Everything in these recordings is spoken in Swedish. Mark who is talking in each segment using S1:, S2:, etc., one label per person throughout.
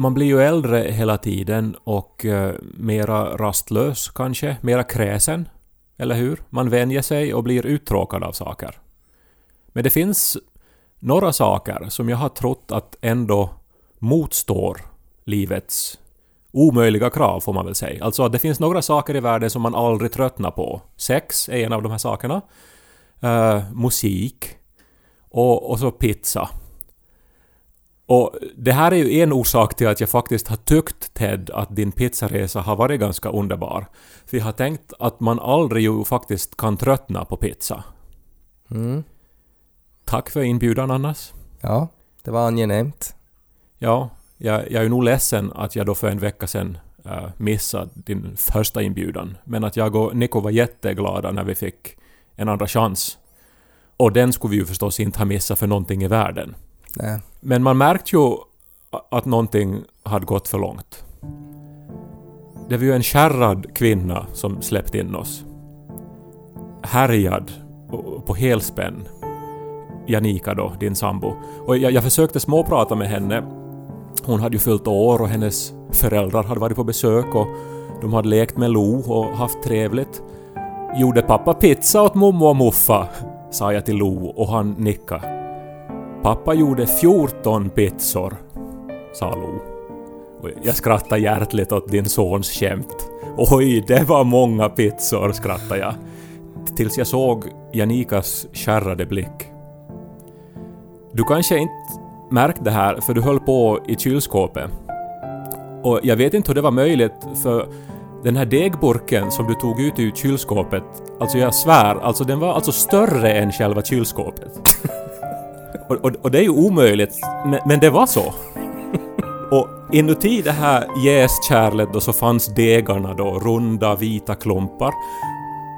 S1: Man blir ju äldre hela tiden och eh, mera rastlös kanske, mera kräsen. Eller hur? Man vänjer sig och blir uttråkad av saker. Men det finns några saker som jag har trott att ändå motstår livets omöjliga krav får man väl säga. Alltså att det finns några saker i världen som man aldrig tröttnar på. Sex är en av de här sakerna. Eh, musik. Och, och så pizza. Och det här är ju en orsak till att jag faktiskt har tyckt, Ted, att din pizzaresa har varit ganska underbar. För jag har tänkt att man aldrig ju faktiskt kan tröttna på pizza.
S2: Mm.
S1: Tack för inbjudan annars.
S2: Ja, det var angenämt.
S1: Ja, jag, jag är ju nog ledsen att jag då för en vecka sedan uh, missade din första inbjudan. Men att jag och Nico var jätteglada när vi fick en andra chans. Och den skulle vi ju förstås inte ha missat för någonting i världen.
S2: Nej.
S1: Men man märkte ju att någonting hade gått för långt. Det var ju en kärrad kvinna som släppte in oss. Härjad på helspänn. Janika då, din sambo. Och jag, jag försökte småprata med henne. Hon hade ju fyllt år och hennes föräldrar hade varit på besök och de hade lekt med Lo och haft trevligt. Gjorde pappa pizza åt mommo och muffa? sa jag till Lo och han nickade. Pappa gjorde 14 pizzor, sa Lo. Och jag skrattade hjärtligt åt din sons skämt. Oj, det var många pizzor, skrattade jag. Tills jag såg Janikas skärrade blick. Du kanske inte märkte det här för du höll på i kylskåpet. Och jag vet inte hur det var möjligt för den här degburken som du tog ut ur kylskåpet, alltså jag svär, alltså den var alltså större än själva kylskåpet. Och, och, och det är ju omöjligt, men, men det var så. Och inuti det här jäskärlet då så fanns degarna då, runda vita klumpar.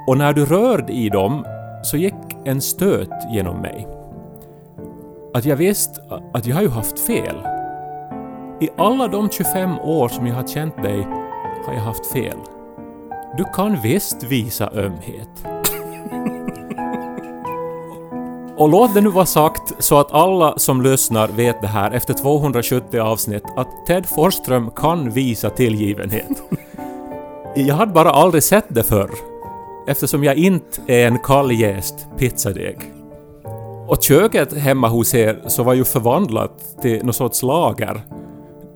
S1: Och när du rörde i dem så gick en stöt genom mig. Att jag visste att jag har ju haft fel. I alla de 25 år som jag har känt dig har jag haft fel. Du kan visst visa ömhet. Och låt det nu vara sagt så att alla som lyssnar vet det här efter 270 avsnitt att Ted Forsström kan visa tillgivenhet. Jag hade bara aldrig sett det förr eftersom jag inte är en kalljäst pizzadeg. Och köket hemma hos er så var ju förvandlat till någon sorts lager.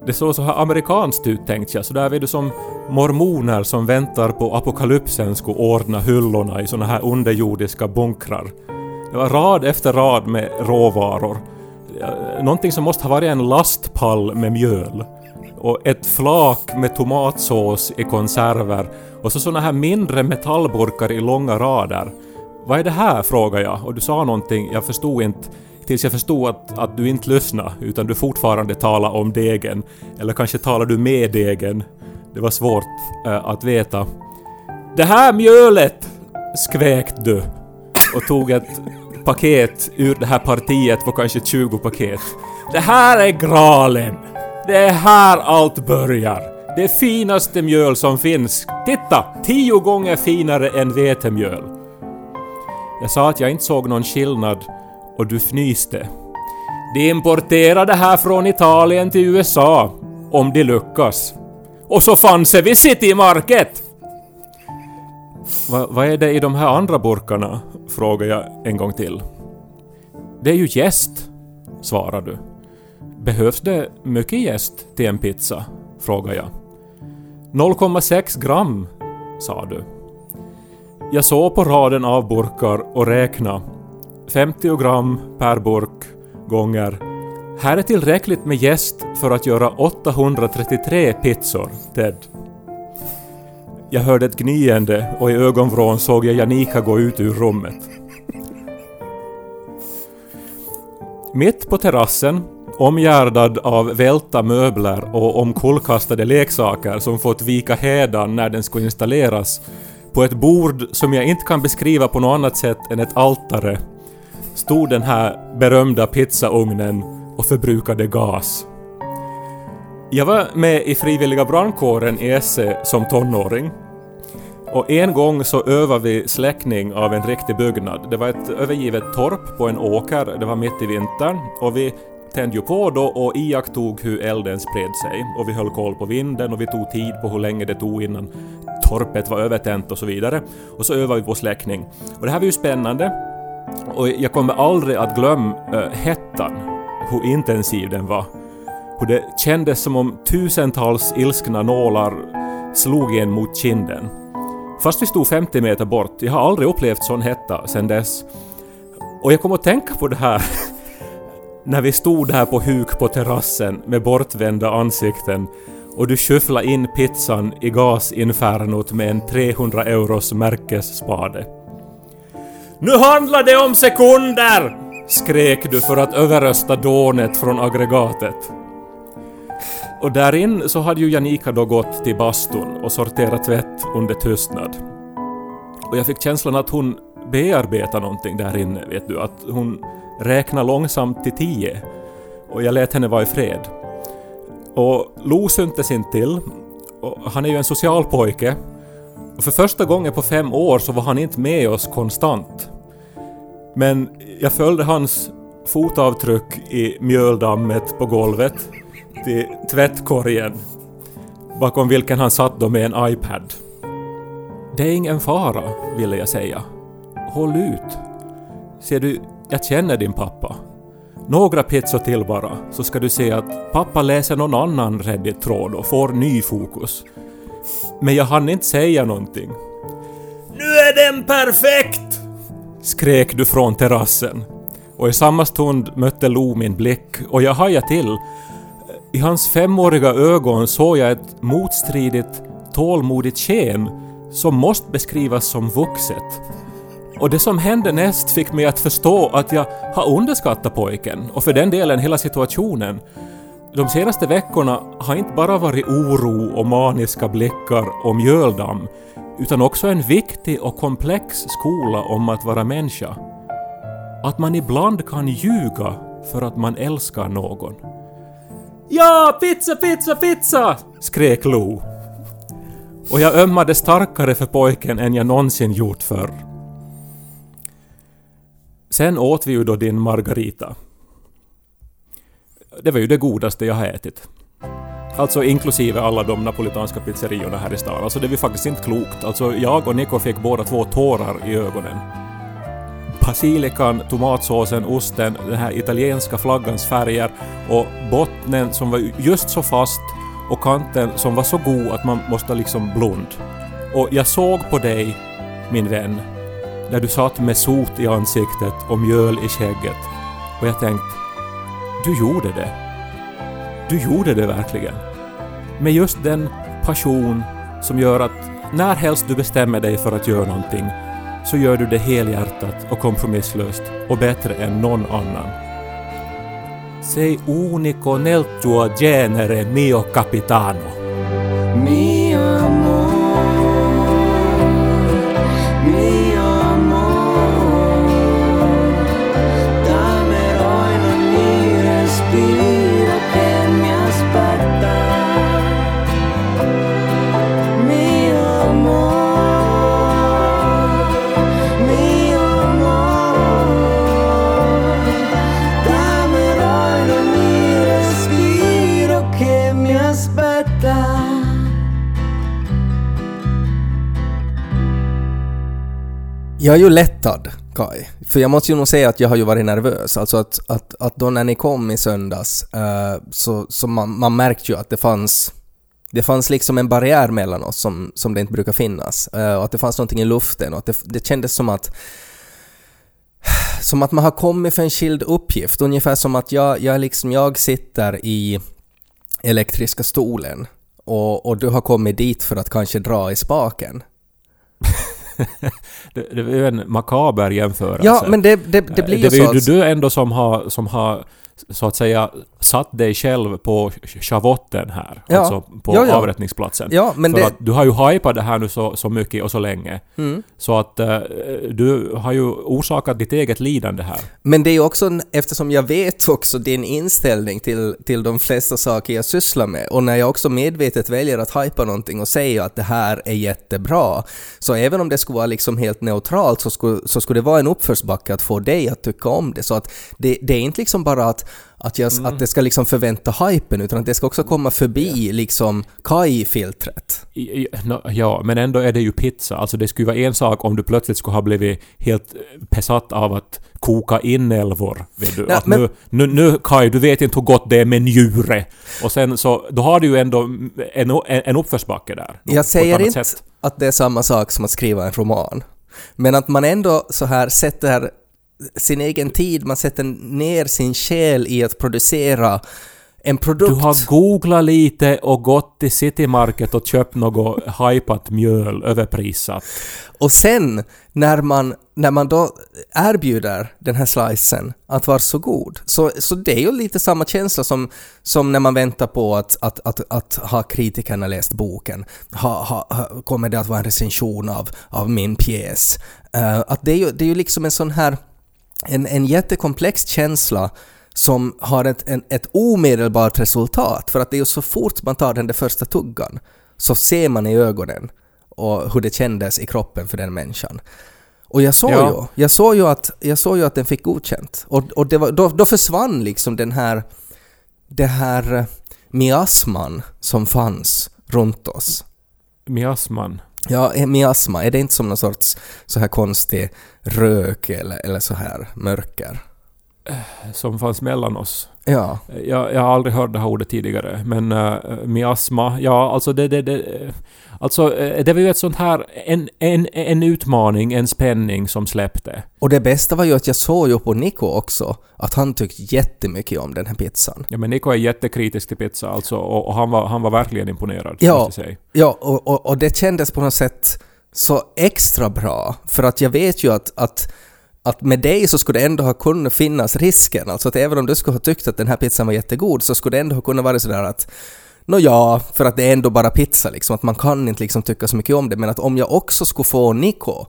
S1: Det såg så här amerikanskt ut tänkte jag, så där är det som mormoner som väntar på apokalypsen skulle ordna hyllorna i såna här underjordiska bunkrar. Det var rad efter rad med råvaror. Någonting som måste ha varit en lastpall med mjöl. Och ett flak med tomatsås i konserver. Och så såna här mindre metallburkar i långa rader. Vad är det här? frågade jag och du sa någonting, jag förstod inte. Tills jag förstod att, att du inte lyssnade utan du fortfarande talade om degen. Eller kanske talar du med degen. Det var svårt äh, att veta. Det här mjölet! skväkte du och tog ett paket ur det här partiet på kanske 20 paket. Det här är graalen. Det är här allt börjar. Det finaste mjöl som finns. Titta! Tio gånger finare än vetemjöl. Jag sa att jag inte såg någon skillnad och du fnyste. De importerar det här från Italien till USA. Om de lyckas. Och så fanns det vid City Market! Va, vad är det i de här andra burkarna? frågar jag en gång till. Det är ju jäst, svarar du. Behövs det mycket jäst till en pizza? frågar jag. 0,6 gram, sa du. Jag såg på raden av burkar och räkna. 50 gram per burk gånger. Här är tillräckligt med jäst för att göra 833 pizzor, Ted. Jag hörde ett gnyende och i ögonvrån såg jag Janika gå ut ur rummet. Mitt på terrassen, omgärdad av välta möbler och omkullkastade leksaker som fått vika hädan när den skulle installeras, på ett bord som jag inte kan beskriva på något annat sätt än ett altare, stod den här berömda pizzaugnen och förbrukade gas. Jag var med i frivilliga brandkåren i Esse som tonåring. Och en gång så övade vi släckning av en riktig byggnad. Det var ett övergivet torp på en åker, det var mitt i vintern och vi tände ju på då och iakttog hur elden spred sig. Och vi höll koll på vinden och vi tog tid på hur länge det tog innan torpet var övertänt och så vidare. Och så övade vi på släckning. Och det här var ju spännande. Och jag kommer aldrig att glömma äh, hettan, hur intensiv den var. Hur det kändes som om tusentals ilskna nålar slog en mot kinden. Fast vi stod 50 meter bort, jag har aldrig upplevt sån hetta sedan dess. Och jag kom att tänka på det här när vi stod här på huk på terrassen med bortvända ansikten och du skyfflade in pizzan i gasinfernot med en 300 euros märkesspade. Nu handlar det om sekunder! skrek du för att överrösta dånet från aggregatet. Och därin så hade ju Janika då gått till bastun och sorterat tvätt under tystnad. Och jag fick känslan att hon bearbetar någonting där inne, vet du. Att hon räknar långsamt till tio. Och jag lät henne vara i fred. Och Lo syntes inte till. Och han är ju en social pojke. Och för första gången på fem år så var han inte med oss konstant. Men jag följde hans fotavtryck i mjöldammet på golvet till tvättkorgen bakom vilken han satt då med en iPad. Det är ingen fara, ville jag säga. Håll ut. Ser du, jag känner din pappa. Några pizzor till bara, så ska du se att pappa läser någon annan Reddit-tråd och får ny fokus. Men jag hann inte säga någonting. Nu är den perfekt! Skrek du från terrassen. Och i samma stund mötte Lo min blick och jag hajade till. I hans femåriga ögon såg jag ett motstridigt, tålmodigt sken som måste beskrivas som vuxet. Och det som hände näst fick mig att förstå att jag har underskattat pojken och för den delen hela situationen. De senaste veckorna har inte bara varit oro och maniska blickar om mjöldamm utan också en viktig och komplex skola om att vara människa. Att man ibland kan ljuga för att man älskar någon. Ja, pizza, pizza, pizza! skrek Lo. Och jag ömmade starkare för pojken än jag någonsin gjort förr. Sen åt vi ju då din margarita. Det var ju det godaste jag har ätit. Alltså inklusive alla de napolitanska pizzeriorna här i stan. Alltså det var faktiskt inte klokt. Alltså jag och Nico fick båda två tårar i ögonen. Basilikan, tomatsåsen, osten, den här italienska flaggans färger och bottnen som var just så fast och kanten som var så god att man måste liksom blund. Och jag såg på dig, min vän, när du satt med sot i ansiktet och mjöl i skägget. Och jag tänkte, du gjorde det. Du gjorde det verkligen. Med just den passion som gör att när helst du bestämmer dig för att göra någonting så gör du det helhjärtat och kompromisslöst och bättre än någon annan. Sei unico nel tuo genere mio capitano.
S3: Mio amor,
S2: Jag är ju lättad, Kai. För jag måste ju nog säga att jag har ju varit nervös. Alltså att, att, att då när ni kom i söndags uh, så, så man, man märkte ju att det fanns det fanns liksom en barriär mellan oss som, som det inte brukar finnas. Uh, och att det fanns någonting i luften och att det, det kändes som att som att man har kommit för en skild uppgift. Ungefär som att jag, jag, liksom, jag sitter i elektriska stolen och, och du har kommit dit för att kanske dra i spaken.
S1: det, det är ju en makaber jämförelse.
S2: Ja, men det, det, det blir
S1: Eh,
S2: ju
S1: det
S2: så.
S1: är ju du ändå som har, som har så att säga satt dig själv på schavotten här.
S2: Ja.
S1: Alltså på
S2: Ja, ja.
S1: avrättningsplatsen.
S2: Ja, men
S1: För
S2: det...
S1: att du har ju hypat det här nu så, så mycket och så länge.
S2: Mm.
S1: Så att eh, du har ju orsakat ditt eget lidande här.
S2: Men det är ju också, eftersom jag vet också din inställning till, till de flesta saker jag sysslar med och när jag också medvetet väljer att hypa någonting och säga att det här är jättebra, så även om det skulle vara liksom helt neutralt så skulle, så skulle det vara en uppförsbacke att få dig att tycka om det. Så att det, det är inte liksom bara att, att, jag, att det ska liksom förvänta hypen utan att det ska också komma förbi liksom Kai-filtret.
S1: Ja, men ändå är det ju pizza. Alltså det skulle vara en sak om du plötsligt skulle ha blivit helt besatt av att koka inälvor. Vet du?
S2: Nej,
S1: att
S2: men-
S1: nu, nu, nu Kai, du vet inte hur gott det är med njure. Och sen så, då har du ju ändå en, en, en uppförsbacke där. på
S2: Jag säger inte
S1: sätt.
S2: att det är samma sak som att skriva en roman. Men att man ändå så här sätter sin egen tid, man sätter ner sin själ i att producera en produkt.
S1: Du har googlat lite och gått till City Market och köpt något hypat mjöl överprisat.
S2: Och sen när man, när man då erbjuder den här slicen att vara så god, så, så det är ju lite samma känsla som, som när man väntar på att, att, att, att ha kritikerna läst boken. Ha, ha, kommer det att vara en recension av, av min pjäs? Eh, att det är, ju, det är ju liksom en sån här en, en jättekomplex känsla som har ett, en, ett omedelbart resultat. För att det är ju så fort man tar den där första tuggan så ser man i ögonen och hur det kändes i kroppen för den människan. Och jag såg
S1: Ja.
S2: ju, jag såg ju att, jag såg ju att den fick godkänt. Och, och det var, då, då försvann liksom den här, det här miasman som fanns runt oss.
S1: Miasman.
S2: Ja, eh, miasma, är det inte som någon sorts så här konstig rök eller, eller så här mörker?
S1: som fanns mellan oss.
S2: Ja.
S1: Jag, jag har aldrig hört det här ordet tidigare, men uh, miasma, ja alltså det, det, det Alltså eh, det var ju ett sånt här, en, en, en utmaning, en spänning som släppte.
S2: Och det bästa var ju att jag såg ju på Nico också att han tyckte jättemycket om den här pizzan.
S1: Ja men Niko är jättekritisk till pizza alltså, och, och han, var, han var verkligen imponerad,
S2: Ja. Ja, och, och, och det kändes på något sätt så extra bra för att jag vet ju att, att att med dig så skulle det ändå ha kunnat finnas risken, alltså att även om du skulle ha tyckt att den här pizzan var jättegod så skulle det ändå ha kunnat vara sådär att Nå ja, för att det är ändå bara pizza liksom, att man kan inte liksom tycka så mycket om det, men att om jag också skulle få Nico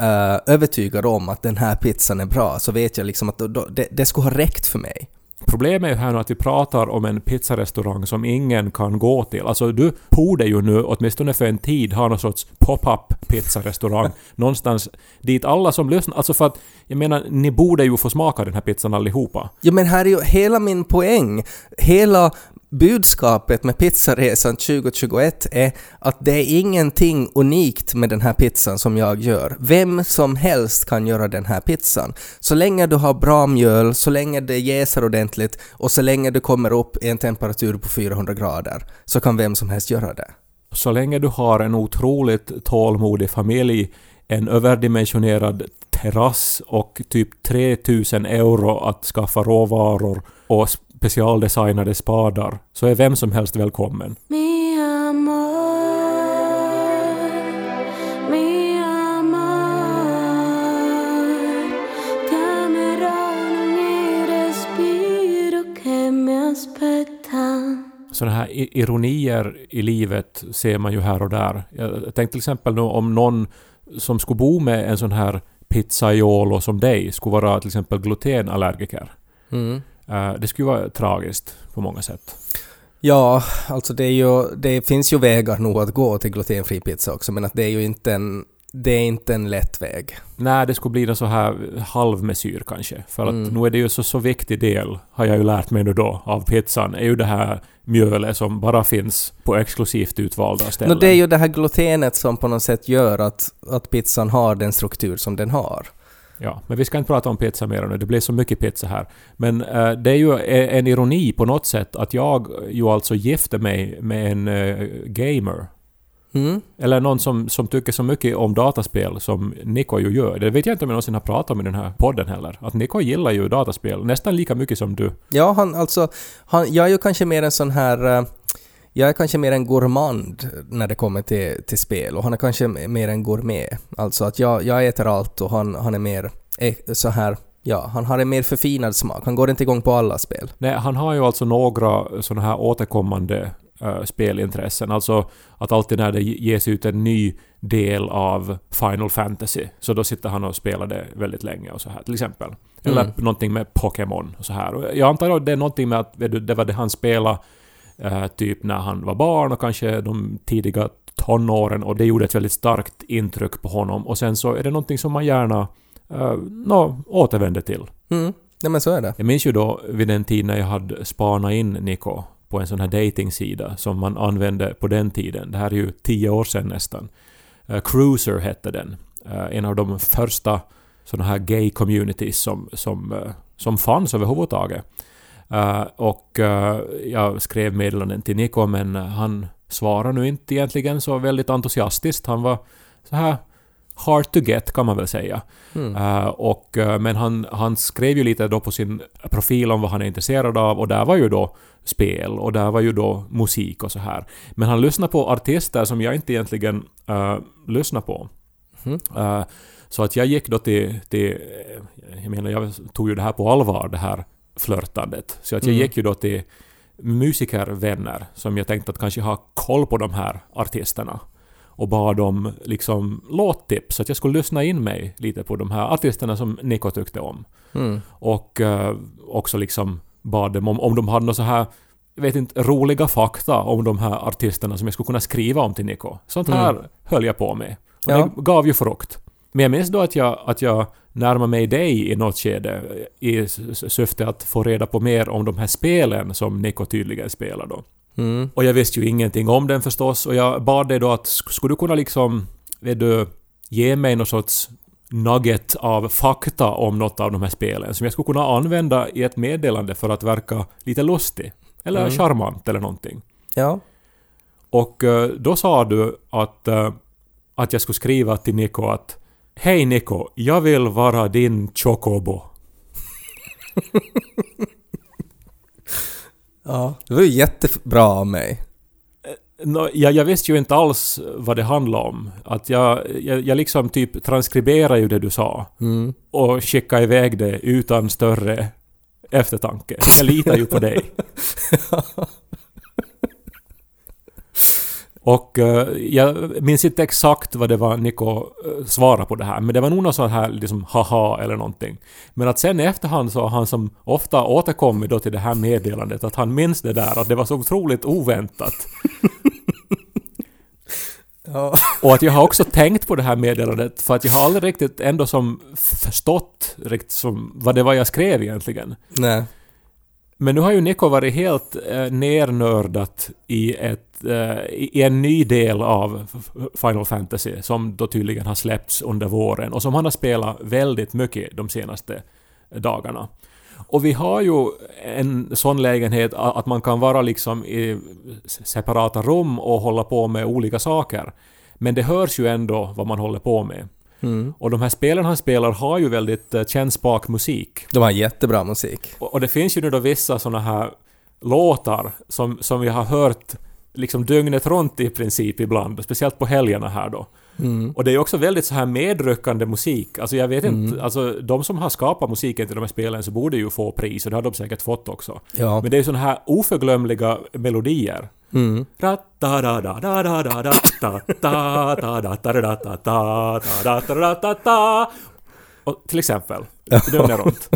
S2: uh, övertygad om att den här pizzan är bra så vet jag liksom att då, då, det, det skulle ha räckt för mig.
S1: Problemet är ju här nu att vi pratar om en pizzarestaurang som ingen kan gå till. Alltså du borde ju nu, åtminstone för en tid, ha någon sorts pop-up pizzarestaurang någonstans dit alla som lyssnar... Alltså för att, jag menar, ni borde ju få smaka den här pizzan allihopa.
S2: Ja men här är ju hela min poäng, hela budskapet med pizzaresan 2021 är att det är ingenting unikt med den här pizzan som jag gör. Vem som helst kan göra den här pizzan. Så länge du har bra mjöl, så länge det jäser ordentligt och så länge du kommer upp i en temperatur på 400 grader så kan vem som helst göra det.
S1: Så länge du har en otroligt tålmodig familj, en överdimensionerad terrass och typ 3000 euro att skaffa råvaror och specialdesignade spadar, så är vem som helst välkommen.
S4: Mi amor, mi amor.
S1: Sådana här ironier i livet ser man ju här och där. Jag tänkte till exempel nu om någon som skulle bo med en sån här pizzaiolo som dig skulle vara till exempel glutenallergiker.
S2: Mm.
S1: Eh, Det skulle vara tragiskt på många sätt.
S2: Ja, alltså det, ju, det finns ju vägar nog att gå till glutenfri pizza också men att det är ju inte en, det är inte en lätt väg.
S1: Nej, det skulle bli en så här halvmesyr kanske. För att
S2: Mm.
S1: nu är det ju så, så viktig del, har jag ju lärt mig nu då, av pizzan, är ju det här mjölet som bara finns på exklusivt utvalda ställen.
S2: No, det är ju det här glutenet som på något sätt gör att, att pizzan har den struktur som den har.
S1: Ja, men vi ska inte prata om pizza mer nu, det blir så mycket pizza här. Men eh, det är ju e- en ironi på något sätt att jag ju alltså gifte mig med en eh, gamer.
S2: Mm.
S1: Eller någon som, som tycker så mycket om dataspel som Niko ju gör. Det vet jag inte om jag någonsin har pratat om i den här podden heller. Att Niko gillar ju dataspel nästan lika mycket som du.
S2: Ja, han alltså, han, jag är ju kanske mer en sån här... eh, jag är kanske mer en gourmand när det kommer till, till spel och han är kanske mer en gourmet. Alltså att jag, jag äter allt och han, han är mer eh, så här, ja, han har en mer förfinad smak. Han går inte igång på alla spel.
S1: Nej, han har ju alltså några sådana här återkommande eh, spelintressen. Alltså att alltid när det ges ut en ny del av Final Fantasy så då sitter han och spelar det väldigt länge och så här till exempel. Eller
S2: Mm.
S1: någonting med Pokémon och så här. Och jag antar att det är någonting med att du, det var det han spelade eh, typ när han var barn och kanske de tidiga tonåren och det gjorde ett väldigt starkt intryck på honom och sen så är det någonting som man gärna uh, no, återvänder till.
S2: Mm. Ja men så är det.
S1: Jag minns ju då vid den tid när jag hade spanat in Niko på en sån här datingsida som man använde på den tiden. Det här är ju tio år sedan nästan. Uh, Cruiser hette den. Uh, en av de första såna här gay communities som, som, uh, som fanns överhuvudtaget. Uh, och jag skrev meddelanden till Niko men han svarade nu inte egentligen så väldigt entusiastiskt. Han var så här hard to get kan man väl säga.
S2: Mm.
S1: Eh, och, eh, men han, han skrev ju lite då på sin profil om vad han är intresserad av och där var ju då spel och där var ju då musik och så här. Men han lyssnade på artister som jag inte egentligen uh, lyssnar på.
S2: Mhm.
S1: Eh, så att jag gick då till, till... Jag menar, jag tog ju det här på allvar, det här flörtandet. Så att jag
S2: Mm.
S1: gick ju då till musikervänner som jag tänkte att kanske ha koll på de här artisterna och bad om liksom låttips, så att jag skulle lyssna in mig lite på de här artisterna som Nico tyckte om.
S2: Mm.
S1: Och eh, också liksom bad dem om, om de hade något så här, jag vet inte, roliga fakta om de här artisterna som jag skulle kunna skriva om till Nico. Sånt här
S2: Mm.
S1: höll jag på med. Och
S2: Ja.
S1: det gav ju frukt. Men jag minns då att jag, att jag närmade mig dig i något skede i syfte att få reda på mer om de här spelen som Nico tydligen spelar då.
S2: Mm.
S1: Och jag visste ju ingenting om den förstås och jag bad dig då att sk- skulle du kunna liksom, vet du, ge mig någon sorts nugget av fakta om något av de här spelen som jag skulle kunna använda i ett meddelande för att verka lite lustig. Eller
S2: Mm.
S1: charmant eller någonting.
S2: Ja.
S1: Och eh, då sa du att, eh, att jag skulle skriva till Nico att Hej Nico, jag vill vara din chocobo.
S2: ja. Det var ju jättebra av mig.
S1: Nå, jag, jag visste ju inte alls vad det handlade om. Att jag, jag, jag liksom typ transkriberade ju det du sa
S2: Mm.
S1: och skickade iväg det utan större eftertanke. Jag litar ju på dig. Och eh, jag minns inte exakt vad det var Nico uh, svarade på det här, men det var nog något sånt här liksom haha eller någonting. Men att sen i efterhand så har han som ofta återkommit då till det här meddelandet att han minns det där, att det var så otroligt oväntat.
S2: Ja.
S1: Och att jag har också tänkt på det här meddelandet för att jag har aldrig riktigt ändå som förstått riktigt som vad det var jag skrev egentligen.
S2: Nej.
S1: Men nu har ju Neko varit helt eh, nernördat i, ett, eh, i en ny del av Final Fantasy som då tydligen har släppts under våren och som han har spelat väldigt mycket de senaste dagarna. Och vi har ju en sån lägenhet att man kan vara liksom i separata rum och hålla på med olika saker. Men det hörs ju ändå vad man håller på med.
S2: Mm.
S1: Och de här spelen han spelar har ju väldigt eh, kännsprak musik.
S2: De har jättebra musik.
S1: Och och det finns ju nu då vissa såna här låtar som, som vi har hört liksom dygnet runt i princip ibland, speciellt på helgerna här då.
S2: Mm.
S1: Och det är också väldigt så här medryckande musik. Alltså jag vet inte, alltså de som har skapat musiken till de här spelen så borde ju få pris och det har de säkert fått också.
S2: Ja.
S1: Men det är ju såna här oförglömliga melodier.
S2: Mm.
S1: Och Till exempel. Dygnet runt.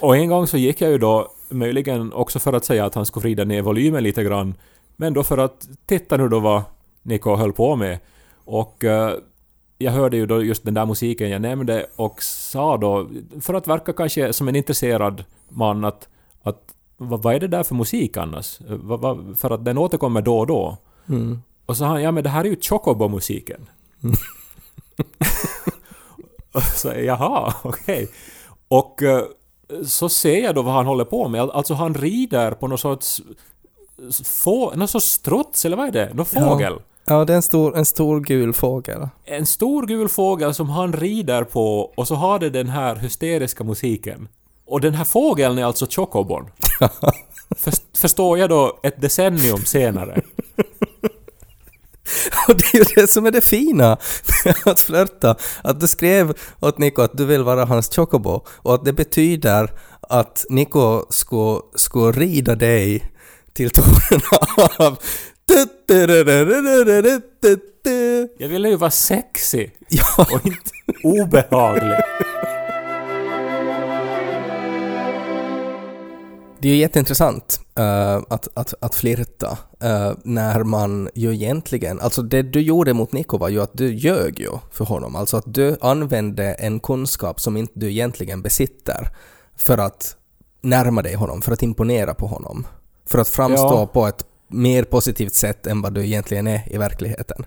S1: Och en gång så gick jag ju då, möjligen också för att säga att han skulle vrida ner volymen lite grann, men då för att titta nu då vad Nico höll på med. Och eh, jag hörde ju då just den där musiken jag nämnde och sa då, för att verka kanske som en intresserad man, att, att vad, vad är det där för musik annars? Vad, vad, för att den återkommer då och då.
S2: Mm.
S1: Och så sa han, ja men det här är ju Chocobo-musiken. och så, jaha, okej. Och eh, så ser jag då vad han håller på med. Alltså han rider på någon sorts få, någon sorts struts, eller vad är det? Någon
S2: Ja.
S1: fågel.
S2: Ja, det är en stor, en stor gul fågel.
S1: En stor gul fågel som han rider på och så har det den här hysteriska musiken. Och den här fågeln är alltså Chocobon. Först, förstår jag då ett decennium senare.
S2: Och det är ju det som är det fina med att flörta. Att du skrev åt Niko att du vill vara hans chocobo och att det betyder att Niko skulle, skulle rida dig till tonerna av
S1: Jag ville ju vara sexy och inte obehaglig.
S2: Det är ju jätteintressant uh, att, att, att flirta uh, när man ju egentligen, alltså det du gjorde mot Niko var ju att du ljög ju för honom, alltså att du använde en kunskap som inte du egentligen besitter för att närma dig honom, för att imponera på honom, för att framstå
S1: Ja.
S2: på ett mer positivt sätt än vad du egentligen är i verkligheten.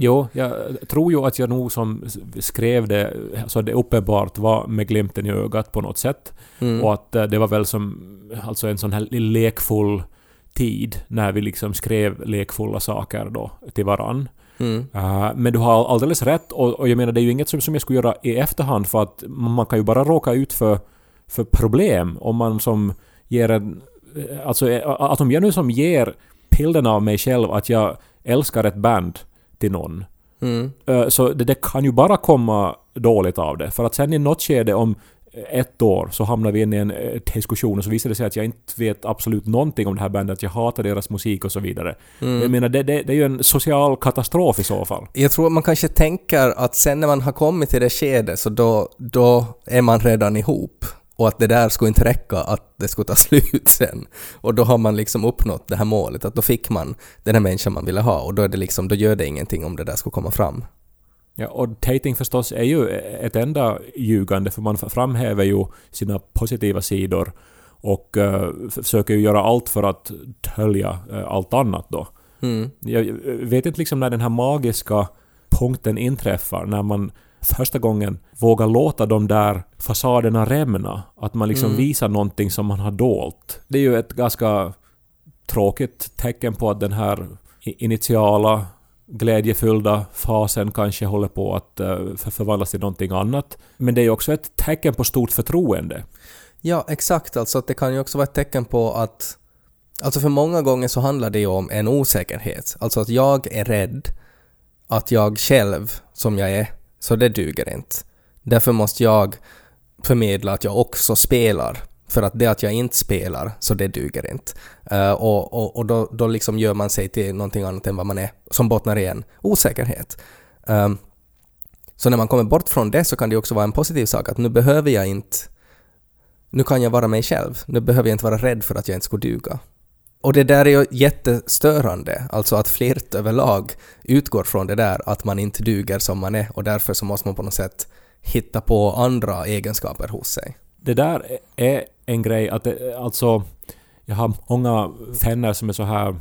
S1: Jo, jag tror ju att jag nog som skrev det, så det uppenbart var med glimten i ögat på något sätt.
S2: Mm.
S1: Och att eh, det var väl som alltså en sån här lekfull tid när vi liksom skrev lekfulla saker då till varann.
S2: Mm.
S1: Uh, men du har alldeles rätt och, och jag menar det är ju inget som, som jag skulle göra i efterhand för att man kan ju bara råka ut för, för problem om man som ger en... Alltså eh, att om jag nu som ger bilden av mig själv att jag älskar ett band till någon
S2: Mm.
S1: Eh, Så det, det kan ju bara komma dåligt av det. För att sen i något skede om ett år så hamnar vi in i en eh, diskussion och så visar det sig att jag inte vet absolut någonting om det här bandet, att jag hatar deras musik och så vidare.
S2: Mm.
S1: Jag menar, det, det, det är ju en social katastrof i så fall.
S2: Jag tror man kanske tänker att sen när man har kommit till det skedet så då, då är man redan ihop och att det där skulle inte räcka att det skulle ta slut sen. Och då har man liksom uppnått det här målet, att då fick man den här människan man ville ha och då är det liksom, då gör det ingenting om det där skulle komma fram.
S1: Ja, och dating förstås är ju ett enda ljugande för man framhäver ju sina positiva sidor och eh, försöker ju göra allt för att dölja eh, allt annat då.
S2: Mm.
S1: Jag vet inte liksom när den här magiska punkten inträffar, när man första gången vågar låta de där fasaderna rämna. Att man liksom
S2: Mm.
S1: visar någonting som man har dolt. Det är ju ett ganska tråkigt tecken på att den här initiala glädjefyllda fasen kanske håller på att eh, för- förvandlas till någonting annat. Men det är ju också ett tecken på stort förtroende.
S2: Ja, exakt. Alltså att det kan ju också vara ett tecken på att... Alltså för många gånger så handlar det ju om en osäkerhet. Alltså att jag är rädd att jag själv, som jag är, så det duger inte. Därför måste jag förmedla att jag också spelar. För att det att jag inte spelar, så det duger inte. Uh, och och, och då, då liksom gör man sig till någonting annat än vad man är, som bottnar i en osäkerhet. Um, så när man kommer bort från det så kan det också vara en positiv sak att nu behöver jag inte nu kan jag vara mig själv. Nu behöver jag inte vara rädd för att jag inte skulle duga. Och det där är ju jättestörande, alltså att flirt överlag utgår från det där att man inte duger som man är och därför så måste man på något sätt hitta på andra egenskaper hos sig.
S1: Det där är en grej att det, alltså jag har många vänner som är så här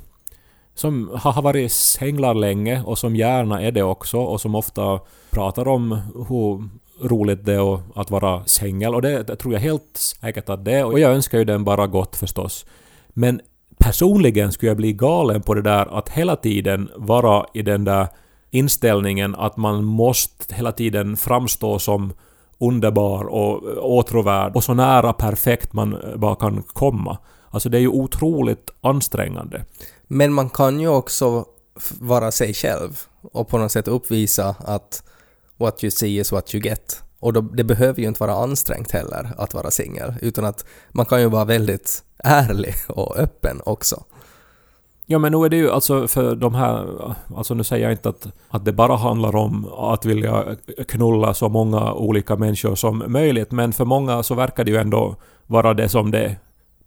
S1: som har varit singlar länge och som gärna är det också och som ofta pratar om hur roligt det är att vara singel och det, det tror jag helt säkert att det är och jag önskar ju den bara gott förstås. Men personligen skulle jag bli galen på det där att hela tiden vara i den där inställningen att man måste hela tiden framstå som underbar och åtråvärd och så nära perfekt man bara kan komma. Alltså det är ju otroligt ansträngande.
S2: Men man kan ju också vara sig själv och på något sätt uppvisa att what you see is what you get. Och då, det behöver ju inte vara ansträngt heller att vara singel, utan att man kan ju vara väldigt ärlig och öppen också.
S1: Ja men nu är det ju alltså för de här, alltså nu säger jag inte att, att det bara handlar om att vilja knulla så många olika människor som möjligt, men för många så verkar det ju ändå vara det som det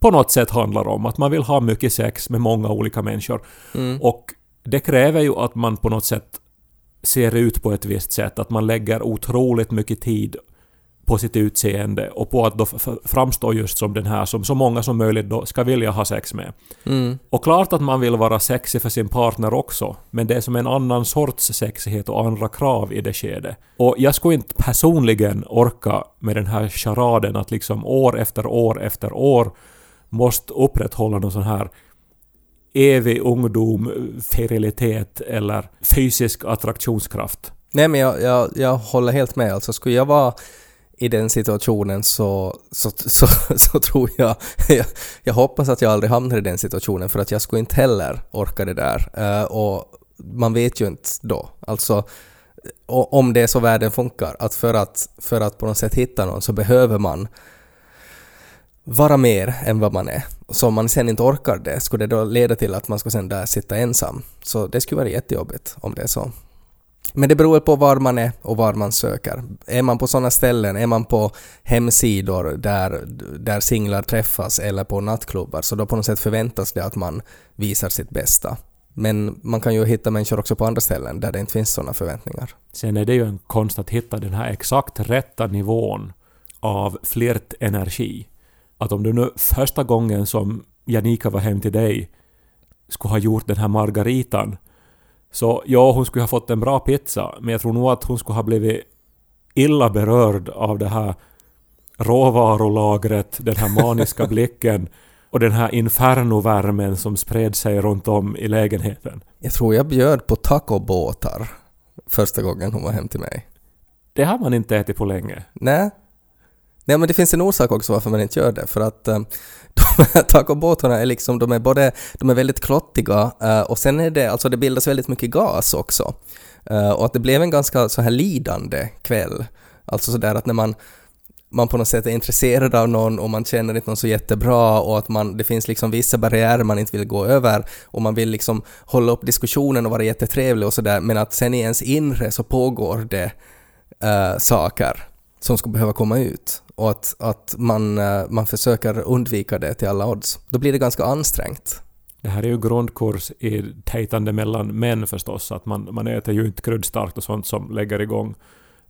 S1: på något sätt handlar om, att man vill ha mycket sex med många olika människor.
S2: Mm.
S1: Och det kräver ju att man på något sätt ser ut på ett visst sätt, att man lägger otroligt mycket tid på sitt utseende och på att då framstå just som den här som så många som möjligt då ska vilja ha sex med.
S2: Mm.
S1: Och klart att man vill vara sexig för sin partner också, men det är som en annan sorts sexighet och andra krav i det skedet. Och jag skulle inte personligen orka med den här charaden att liksom år efter år efter år måste upprätthålla någon sån här evig ungdom, ferilitet eller fysisk attraktionskraft.
S2: Nej men jag, jag, jag håller helt med. Alltså skulle jag vara i den situationen så, så, så, så tror jag, jag, jag hoppas att jag aldrig hamnar i den situationen för att jag skulle inte heller orka det där. Uh, och man vet ju inte då. Alltså, om det är så världen funkar, att för att, för att på något sätt hitta någon så behöver man vara mer än vad man är. Så om man sen inte orkar det, skulle det då leda till att man ska sen där sitta ensam? Så det skulle vara jättejobbigt om det är så. Men det beror på var man är och var man söker. Är man på sådana ställen, är man på hemsidor där, där singlar träffas eller på nattklubbar, så då på något sätt förväntas det att man visar sitt bästa. Men man kan ju hitta människor också på andra ställen där det inte finns sådana förväntningar.
S1: Sen är det ju en konst att hitta den här exakt rätta nivån av flirtenergi. Att om du nu första gången som Janika var hem till dig skulle ha gjort den här margaritan så ja, hon skulle ha fått en bra pizza, men jag tror nog att hon skulle ha blivit illa berörd av det här råvarulagret, den här maniska blicken och den här infernovärmen som spred sig runt om i lägenheten.
S2: Jag tror jag bjöd på tacobåtar första gången hon var hem till mig.
S1: Det har man inte ätit på länge.
S2: Nej. Nej men det finns en orsak också varför man inte gör det för att eh, de här tacobåtarna är liksom, de är både, de är väldigt klottiga eh, och sen är det, alltså det bildas väldigt mycket gas också. Eh, och att det blev en ganska så här lidande kväll. Alltså sådär att när man man på något sätt är intresserad av någon och man känner inte någon så jättebra och att man, det finns liksom vissa barriärer man inte vill gå över och man vill liksom hålla upp diskussionen och vara jättetrevlig och sådär men att sen i ens inre så pågår det uh, saker som skulle behöva komma ut och att, att man, eh, man försöker undvika det till alla odds. Då blir det ganska ansträngt.
S1: Det här är ju grundkurs i dejtande mellan män förstås, att man, man äter ju inte kryddstarkt och sånt som lägger igång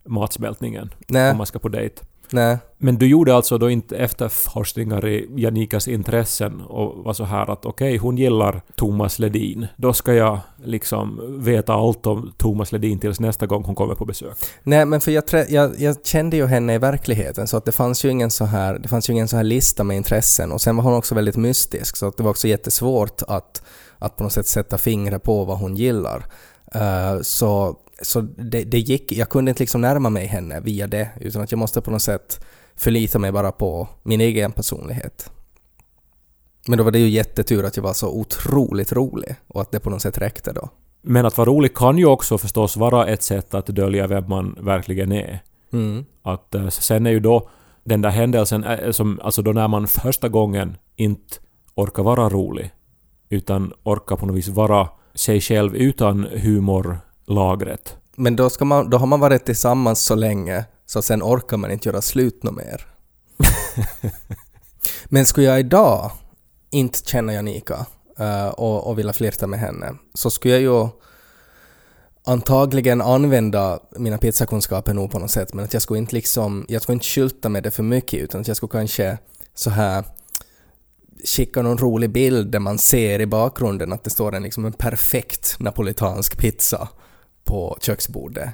S1: matsmältningen
S2: Nej,
S1: om man ska på dejt.
S2: Nej.
S1: Men du gjorde alltså då inte efterforskningar i Janikas intressen och var så här att okej, hon gillar Thomas Ledin. Då ska jag liksom veta allt om Thomas Ledin tills nästa gång hon kommer på besök.
S2: Nej, men för jag, jag, jag kände ju henne i verkligheten så att det fanns ju ingen så här, det fanns ju ingen så här lista med intressen och sen var hon också väldigt mystisk så att det var också jättesvårt att, att på något sätt sätta fingret på vad hon gillar. Eh, så så det, det gick, jag kunde inte liksom närma mig henne via det utan att jag måste på något sätt förlita mig bara på min egen personlighet. Men då var det ju jättetur att jag var så otroligt rolig och att det på något sätt räckte då.
S1: Men att vara rolig kan ju också förstås vara ett sätt att dölja vem man verkligen är.
S2: Mm.
S1: Att eh, sen är ju då den där händelsen, eh, som, alltså då när man första gången inte orkar vara rolig, utan orkar på något vis vara sig själv utan humorlagret.
S2: Men då, ska man, då har man varit tillsammans så länge så sen orkar man inte göra slut något mer. Men skulle jag idag inte känna Janika eh, och, och vilja flirta med henne så skulle jag ju antagligen använda mina pizzakunskaper nog på något sätt men att jag skulle inte liksom, jag skulle inte skylta med det för mycket utan att jag skulle kanske så här skicka någon rolig bild där man ser i bakgrunden att det står en, liksom en perfekt napolitansk pizza på köksbordet.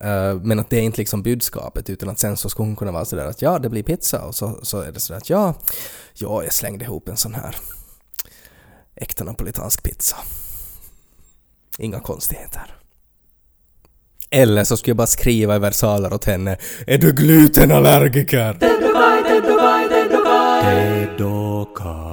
S2: Eh, men att det är inte liksom budskapet utan att sen så skulle hon kunna vara sådär att ja, det blir pizza och så, så är det sådär att ja, ja, jag slängde ihop en sån här äkta napolitansk pizza. Inga konstigheter. Eller så skulle jag bara skriva i versaler åt henne Är du glutenallergiker?
S3: Ted och Kai,
S1: Ted